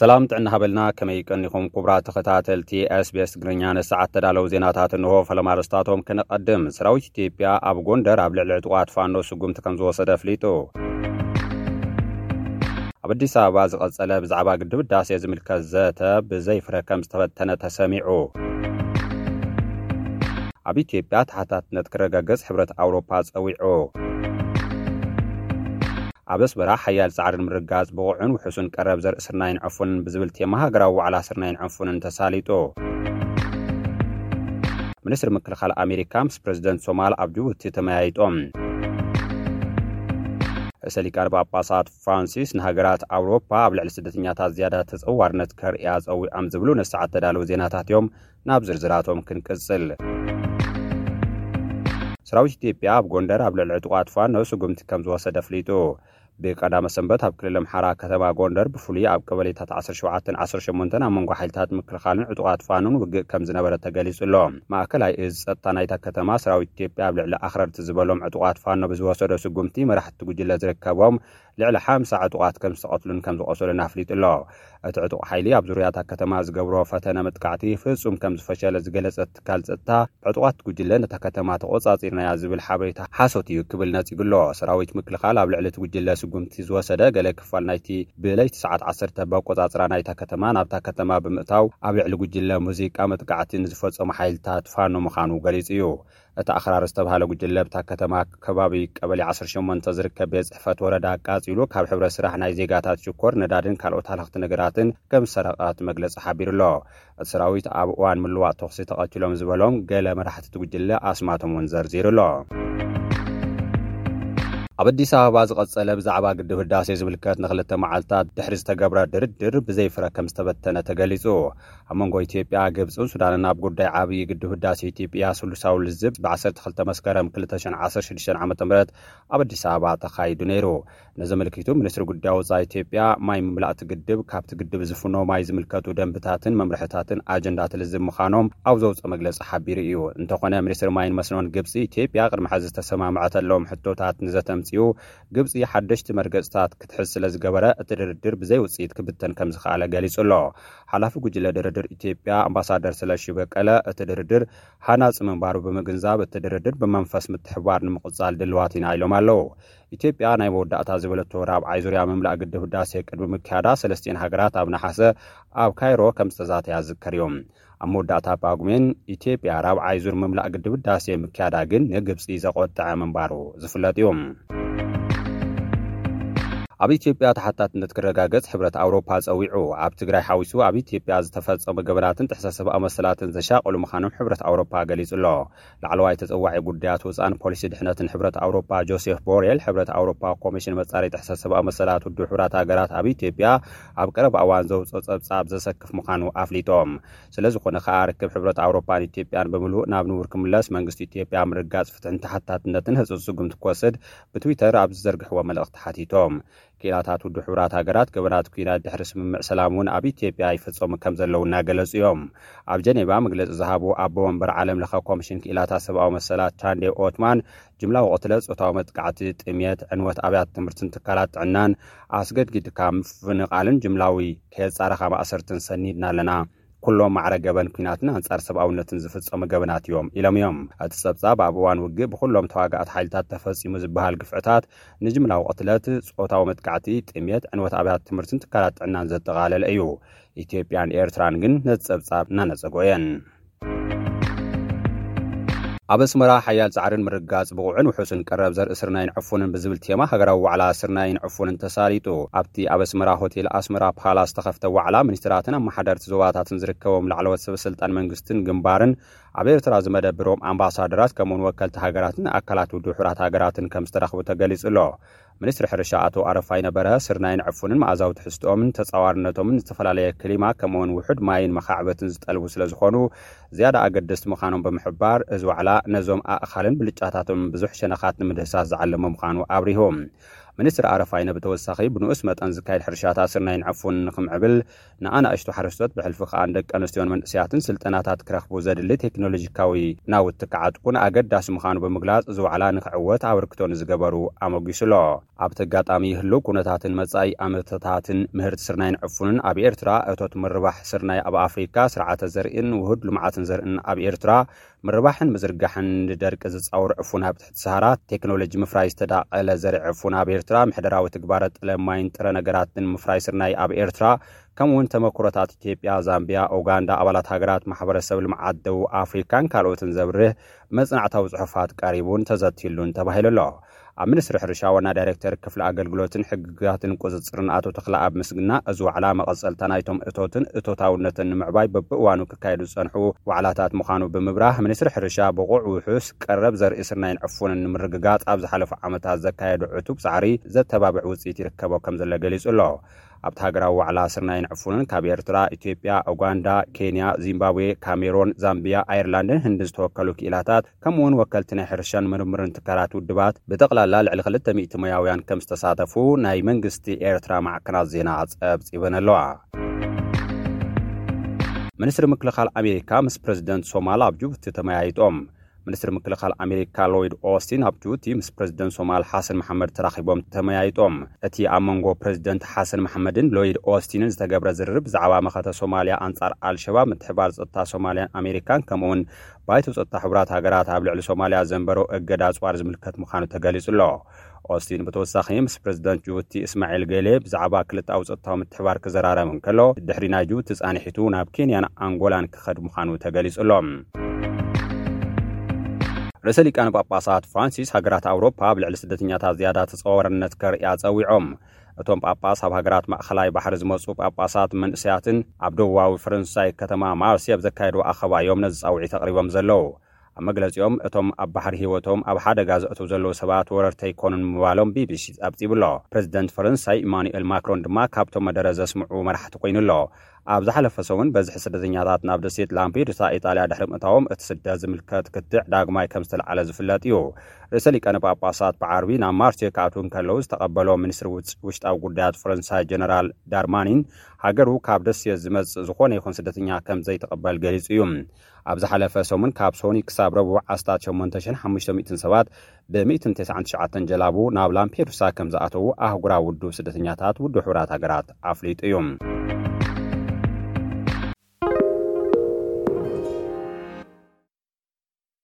ሰላም ጥዕና ሃበልና ከመይ ቀኒኹም ኩብራ ተኸታተልቲ ስቤስ ትግርኛ ንሰዓት ተዳለው ዜናታት እንሆ ፈለማ ርስታቶም ክንቐድም ሰራዊት ኢትዮጵያ ኣብ ጎንደር ኣብ ልዕሊ ዕጡቓት ፋኖ ስጉምቲ ከም ዝወሰደ ኣፍሊጡ ኣብ ኣዲስ ኣበባ ዝቐጸለ ብዛዕባ ግድብ ዳሴ ዝምልከት ዘተ ብዘይፍረ ከም ዝተበተነ ተሰሚዑ ኣብ ኢትዮጵያ ተሓታትነት ክረጋገጽ ሕብረት ኣውሮፓ ጸዊዑ። ኣብ ኣስመራ ሓያል ጻዕሪ ንምርግጋጽ ብቑዕን ውሑሱን ቀረብ ዘርኢ ስርናይን ዕፉንን ብዝብል ቴማ ሃገራዊ ዋዕላ ስርናይን ዕፉንን ተሳሊጡ። ሚኒስትሪ ምክልኻል ኣሜሪካ ምስ ፕረዚደንት ሶማል ኣብ ጅቡቲ ተመያይጦም። ርእሰ ሊቃነ ጳጳሳት ፍራንሲስ ንሃገራት ኣውሮፓ ኣብ ልዕሊ ስደተኛታት ዝያዳ ተጸዋርነት ከርእያ ጸዊዖም ዝብሉ ነሰዓት ተዳለዉ ዜናታት እዮም። ናብ ዝርዝራቶም ክንቅጽል። ሰራዊት ኢትዮጵያ ኣብ ጎንደር ኣብ ልዕሊ ዕጡቓት ፋኖ ነው ስጉምቲ ከም ዝወሰደ ኣፍሊጡ። ብቀዳመ ሰንበት ኣብ ክልል ኣምሓራ ከተማ ጎንደር ብፍሉይ ኣብ ቀበሌታት ዓሰርተ ሸውዓተን ዓሰርተ ሸሞንተን ኣብ መንጎ ሓይልታት ምክልኻልን ዕጡቓት ፋኖን ውግእ ከም ዝነበረ ተገሊጹ ኣሎ። ማእከላይ እዝ ጸጥታ ናይታ ከተማ ሰራዊት ኢትዮጵያ ኣብ ልዕሊ ኣኽረርቲ ዝበሎም ዕጡቓት ፋኖ ብዝወሰዶ ስጉምቲ መራሕቲ ጉጅለ ዝርከቦም ልዕሊ ሓምሳ ዕጡቓት ከም ዝተቐትሉን ከም ዝቖሰሉን ኣፍሊጡ ኣሎ። እቲ ዕጡቕ ሓይሊ ኣብ ዙርያ እታ ከተማ ዝገብሮ ፈተነ መጥቃዕቲ ፍጹም ከም ዝፈሸለ ዝገለጸ እቲ ትካል ጸጥታ፣ ዕጡቓት ጉጅለ ነታ ከተማ ተቖጻጺርና'ያ ዝብል ሓበሬታ ሓሶት እዩ ክብል ነጺጉ ኣሎ። ሰራዊት ምክልኻል ኣብ ልዕሊ እቲ ጉጅለ ስጉምቲ ዝወሰደ ገለ ክፋል ናይቲ ብለይቲ ሰዓት ዓሰርተ በቆጻጽራ ናይታ ከተማ ናብታ ከተማ ብምእታው ኣብ ልዕሊ ጉጅለ ሙዚቃ መጥቃዕቲ ንዝፈጸሙ ሓይልታት ፋኖ ምዃኑ ገሊጹ እዩ። እቲ ኣኽራሪ ዝተብሃለ ጉጅለ ኣብታ ከተማ ከባቢ ቀበሌ ዓሰርተ ሸሞንተ ዝርከብ ቤት ጽሕፈት ወረዳ ኣቃጺሉ ካብ ሕብረት ስራሕ ናይ ዜጋታት ሽኮር ነዳድን ካልኦት ሃለኽቲ ነገራትን ከም ዝሰረቐ እቲ መግለጺ ሓቢሩ ኣሎ። እቲ ሰራዊት ኣብ እዋን ምልዋጥ ተኹሲ ተቐቲሎም ዝበሎም ገለ መራሕቲ እቲ ጉጅለ ኣስማቶም እውን ዘርዚሩ ኣሎ። ኣብ ኣዲስ ኣበባ ዝቐጸለ ብዛዕባ ግድብ ህዳሴ ዝምልከት ንክልተ መዓልትታት ድሕሪ ዝተገብረ ድርድር ብዘይፍረ ከም ዝተበተነ ተገሊጹ። ኣብ መንጎ ኢትዮጵያ፣ ግብጽን ሱዳንን ኣብ ጉዳይ ዓብዪ ግድብ ህዳሴ ኢትዮጵያ ስሉሳዊ ልዝብ ብ ዓሰርተ ክልተ መስከረም ክልተ ሽሕን ዓሰርተ ሽዱሽተን ዓመተ ምህረት ኣብ ኣዲስ ኣበባ ተኻይዱ ነይሩ። ነዚ ኣመልኪቱ ሚኒስትሪ ጉዳይ ወፃኢ ኢትዮጵያ፣ ማይ ምምላእ እቲ ግድብ ካብቲ ግድብ ዝፍኖ ማይ ዝምልከቱ ደንብታትን መምርሕታትን ኣጀንዳ እቲ ልዝብ ምዃኖም ኣብ ዘውፅኦ መግለፂ ሓቢሩ እዩ። እንተኾነ ሚኒስትሪ ማይን መስኖን ግብፂ፣ ኢትዮጵያ ቅድሚ ሕዚ ዝተሰማምዐተሎም ሕቶታት ንዘተምፅኡ ግብጺ ሓደሽቲ መርገጺታት ክትሕዝ ስለ ዝገበረ እቲ ድርድር ብዘይ ውጽኢት ክብተን ከም ዝኸኣለ ገሊጹ ኣሎ። ሓላፊ ጉጅለ ድርድር ኢትዮጵያ ኣምባሳደር ስለሺ በቀለ እቲ ድርድር ሃናጺ ምንባሩ ብምግንዛብ እቲ ድርድር ብመንፈስ ምትሕብባር ንምቕጻል ድልዋት ኢና ኢሎም ኣለዉ። ኢትዮጵያ ናይ መወዳእታ ዝበለቶ ራብዓይ ዙርያ ምምላእ ግድብ ህዳሴ ቅድሚ ምክያዳ ሰለስቲኤን ሃገራት ኣብ ነሓሰ ኣብ ካይሮ ከም ዝተዛተያ ዝዝከር እዩ። ኣብ መወዳእታ ጳጉሜን ኢትዮጵያ ራብዓይ ዙር ምምላእ ግድብ ህዳሴ ምክያዳ ግን ንግብፂ ዘቖጠዐ ምንባሩ ዝፍለጥ እዩ። ኣብ ኢትዮጵያ ተሓታትነት ክረጋገፅ ሕብረት ኣውሮፓ ፀዊዑ። ኣብ ትግራይ ሓዊሱ ኣብ ኢትዮጵያ ዝተፈፀሙ ገበናትን ጥሕሰት ሰብኣዊ መሰላትን ዘሻቐሉ ምዃኖም ሕብረት ኣውሮፓ ገሊፁ ኣሎ። ላዕለዋይ ተጸዋዒ ጉዳያት ወጻእን ፖሊሲ ድሕነትን ሕብረት ኣውሮጳ ጆሴፍ ቦሬል፣ ሕብረት ኣውሮጳ ኮሚሽን መጻረዪ ጥሕሰት ሰብኣዊ መሰላት ውድብ ሕቡራት ሃገራት ኣብ ኢትዮጵያ ኣብ ቀረባ እዋን ዘውጽኦ ጸብጻብ ዘሰክፍ ምዃኑ ኣፍሊጦም። ስለዝኾነ ከኣ ርክብ ሕብረት ኣውሮጳን ኢትዮጵያን ብምሉእ ናብ ንቡር ክምለስ መንግስቲ ኢትዮጵያ ኣብ ምርግጋጽ ፍትሕን ተሓታትነትን ህጹጽ ስጉምቲ ክወስድ ብትዊተር ኣብ ዝዘርግሕዎ መልእኽቲ ሓቲቶም። ኲናታት ውድብ ሕቡራት ሃገራት ገበናት ኲናት ድሕሪ ስምምዕ ሰላም እውን ኣብ ኢትዮጵያ ይፍፀሙ ከም ዘለዉ እናገለፁ እዮም። ኣብ ጀኔቫ መግለፂ ዝሃቡ ኣቦ ወንበር ዓለም ለኸ ኮሚሽን ክኢላታት ሰብኣዊ መሰላት ቻንዴ ኦትማን ጅምላዊ ቅትለት፣ ፆታዊ መጥቃዕቲ፣ ጥምየት፣ ዕንወት ኣብያተ ትምህርትን ትካላት ጥዕናን፣ ኣስገድጊድካ ምፍንቓልን ጅምላዊ ከየፃረኻ ማእሰርትን ሰኒድና ኣለና። ኩሎም ማዕረ ገበን ኩናትን ኣንጻር ሰብኣውነትን ዝፍጸሙ ገበናት እዮም ኢሎም እዮም። እቲ ጸብጻብ ኣብ እዋን ውግእ ብኩሎም ተዋጋእቲ ሓይልታት ተፈጺሙ ዝበሃል ግፍዕታት ንጅምላዊ ቅትለት፣ ጾታዊ መጥቃዕቲ፣ ጥምየት፣ ዕንወት ኣብያተ ትምህርትን ትካላት ጥዕናን ዘጠቓለለ እዩ። ኢትዮጵያን ኤርትራን ግን ነቲ ጸብጻብ እናነጸጎ እየን። ኣብ ኣስመራ ሓያል ጻዕርን ምርግጋጽ ብቑዕን ውሑስን ቀረብ ዘርኢ ስርናይን ዕፉንን ብዝብል ቴማ ሃገራዊ ዋዕላ ስርናይን ዕፉንን ተሳሊጡ። ኣብቲ ኣብ ኣስመራ ሆቴል ኣስመራ ፓላስ ዝተኸፍተ ዋዕላ፣ ሚኒስተራትን ኣመሓደርቲ ዞባታትን ዝርከቦም ላዕለዎት ሰበስልጣን መንግስትን ግንባርን፣ ኣብ ኤርትራ ዝመደብሮም ኣምባሳደራት ከምኡ'ውን ወከልቲ ሃገራትን ኣካላት ውድብ ሕቡራት ሃገራትን ከምዝተረኽቡ ተገሊጹ'ሎ። ሚኒስትሪ ሕርሻ ኣቶ ኣረፋይነ በርሀ፣ ስርናይን ዕፉንን መኣዛዊ ትሕዝትኦምን ተጻዋርነቶምን ዝተፈላለየ ክሊማ ከምኡ'ውን ውሑድ ማይን መኻዕበትን ዝጠልቡ ስለዝኾኑ ዝያዳ ኣገደስቲ ምዃኖም ብምሕባር፣ እዚ ዋዕላ ነዞም ኣእኻልን ብልጫታቶምን ብዙሕ ሸነኻት ንምድህሳስ ዝዓለመ ምዃኑ ኣብሪሁ። ሚኒስትር ኣረፋይነ ብተወሳኺ፣ ብንኡስ መጠን ዝካየድ ሕርሻታት ስርናይን ዕፉንን ንኽምዕብል፣ ንኣናእሽቱ ሓረስቶት ብሕልፊ ከኣ ንደቂ ኣንስትዮን መንእሰያትን ስልጠናታት ክረኽቡ ዘድሊ ቴክኖሎጂካዊ ናውቲ ክዓጥቁን ኣገዳሲ ምዃኑ ብምግላጽ እዚ ዋዕላ ንኽዕወት ኣበርክቶ ንዝገበሩ ኣሞጒሱ'ሎ። ኣብ'ቲ ኣጋጣሚ ህሉው ኩነታትን መጻኢ ኣመተታትን ምህርቲ ስርናይ ንዕፉንን ኣብ ኤርትራ እቶት ምርባሕ ስርናይ ኣብ ኣፍሪካ ስርዓተ ዘርኢን ውሁድ ልምዓትን ዘርኢን ኣብ ኤርትራ ምርባሕን ምዝርጋሕን ንደርቂ ዝጻወር ዕፉን ኣብ ትሕቲ ሰሃራ፣ ቴክኖሎጂ ምፍራይ ዝተዳቐለ ዘርኢ ዕፉን ኣብ ኤርትራ፣ ምሕደራዊ ትግባረ ጥለ ማይን ጥረ ነገራትን ምፍራይ ስርናይ ኣብ ኤርትራ፣ ከምኡ'ውን ተመኩሮታት ኢትዮጵያ፣ ዛምቢያ፣ ኡጋንዳ፣ ኣባላት ሃገራት ማሕበረሰብ ልምዓት ደቡብ ኣፍሪካን ካልኦትን ዘብርህ መጽናዕታዊ ጽሑፋት ቀሪቡን ተዘትዩሉን ተባሂሉ'ሎ። ኣብ ሚኒስትሪ ሕርሻ ዋና ዳይሬክተር ክፍሊ ኣገልግሎትን ሕግጋትን ቁፅፅርን ኣቶ ተኽለኣብ ምስግና እዚ ዋዕላ መቐፀልታ ናይቶም እቶትን እቶታውነትን ንምዕባይ በቢእዋኑ ክካየዱ ዝፀንሑ ዋዕላታት ምዃኑ ብምብራህ ሚኒስትሪ ሕርሻ ብቑዕ ውሑስ ቀረብ ዘርኢ ስርናይን ዕፉንን ንምርግጋፅ ኣብ ዝሓለፉ ዓመታት ዘካየዶ ዕቱብ ፃዕሪ ዘተባብዕ ውፅኢት ይርከቦ ከምዘሎ ገሊፁ ኣሎ። ኣብቲ ሃገራዊ ዋዕላ ስርናይን ዕፉንን ካብ ኤርትራ፣ ኢትዮጵያ፣ ኡጋንዳ፣ ኬንያ፣ ዚምባብዌ፣ ካሜሮን፣ ዛምብያ፣ ኣየርላንድን ህንድን ዝተወከሉ ክኢላታት ከምኡውን ወከልቲ ናይ ሕርሻን ምርምርን ትካላት ውድባት ብጠቕላላ ልዕሊ ክልተ ሚእቲ ሞያውያን ከም ዝተሳተፉ ናይ መንግስቲ ኤርትራ ማዕከናት ዜና ጸብጺበን ኣለዋ። ሚኒስትሪ ምክልኻል ኣሜሪካ ምስ ፕረዚደንት ሶማል ኣብ ጅቡቲ ተመያይጦም። ሚኒስትሪ ምክልኻል ኣሜሪካ ሎይድ ኦስቲን ኣብ ጅቡቲ ምስ ፕረዚደንት ሶማል ሓሰን መሓመድ ተራኺቦም ተመያይጦም። እቲ ኣብ መንጎ ፕረዚደንት ሓሰን መሓመድን ሎይድ ኦስቲንን ዝተገብረ ዝርርብ ብዛዕባ መኸተ ሶማልያ ኣንጻር ኣልሸባብ፣ ምትሕብባር ጸጥታ ሶማልያን ኣሜሪካን ከምኡ'ውን ባይቶ ጸጥታ ሕቡራት ሃገራት ኣብ ልዕሊ ሶማልያ ዘንበሮ እገዳ ኣጽዋር ዝምልከት ምዃኑ ተገሊጹ ኣሎ። ኦስቲን ብተወሳኺ ምስ ፕረዚደንት ጅቡቲ እስማዒል ጌሌ ብዛዕባ ክልተኣዊ ጸጥታዊ ምትሕብባር ክዘራረብ እንከሎ፣ ድሕሪ ናይ ጅቡቲ ጻንሒቱ ናብ ኬንያን ኣንጎላን ክኸድ ምዃኑ ተገሊጹ ኣሎ። ርእሰ ሊቃነ ጳጳሳት ፍራንሲስ ሃገራት ኣውሮፓ ኣብ ልዕሊ ስደተኛታት ዝያዳ ተጻዋርነት ከርእያ ጸዊዖም። እቶም ጳጳስ ኣብ ሃገራት ማእከላይ ባሕሪ ዝመጹ ጳጳሳት መንእሰያትን ኣብ ደቡባዊ ፈረንሳይ ከተማ ማርሴ ኣብ ዘካየድዎ ኣኸባ እዮም ነዚ ጻውዒት ኣቕሪቦም ዘለዉ። ኣብ መግለጺኦም እቶም ኣብ ባሕሪ ህይወቶም ኣብ ሓደጋ ዘእትው ዘለዉ ሰባት ወረርቲ ኣይኮኑን ምባሎም ቢቢሲ ጸብጺቡ'ሎ። ፕረዚደንት ፈረንሳይ ኢማኑኤል ማክሮን ድማ ካብቶም መደረ ዘስምዑ መራሕቲ ኮይኑ ኣሎ። ኣብ ዝሓለፈ ሰሙን በዝሒ ስደተኛታት ናብ ደሴት ላምፔዱሳ ኢጣልያ ድሕሪ ምእታዎም እቲ ስደት ዝምልከት ክትዕ ዳግማይ ከም ዝተልዓለ ዝፍለጥ እዩ። ርእሰ ሊቃነ ጳጳሳት ብዓርቢ ናብ ማርሴ ክኣትዉ እንከለዉ ዝተቐበሎም ሚኒስትሪ ውሽጣዊ ጉዳያት ፈረንሳይ ጀነራል ዳርማኒን ሃገሩ ካብ ደሴት ዝመጽእ ዝኾነ ይኹን ስደተኛ ከም ዘይትቕበል ገሊጹ እዩ። ኣብ ዝሓለፈ ሰሙን ካብ ሶኒ ክሳብ ረቡዕ ኣስታት ሸሞንተ ሽሕን ሓሙሽተ ሚእትን ሰባት ብሚእትን ተስዓን ትሽዓተን ጀላቡ ናብ ላምፔዱሳ ከም ዝኣተዉ ኣህጉራዊ ውዱብ ስደተኛታት ውዱብ ሕቡራት ሃገራት ኣፍሊጡ እዩ።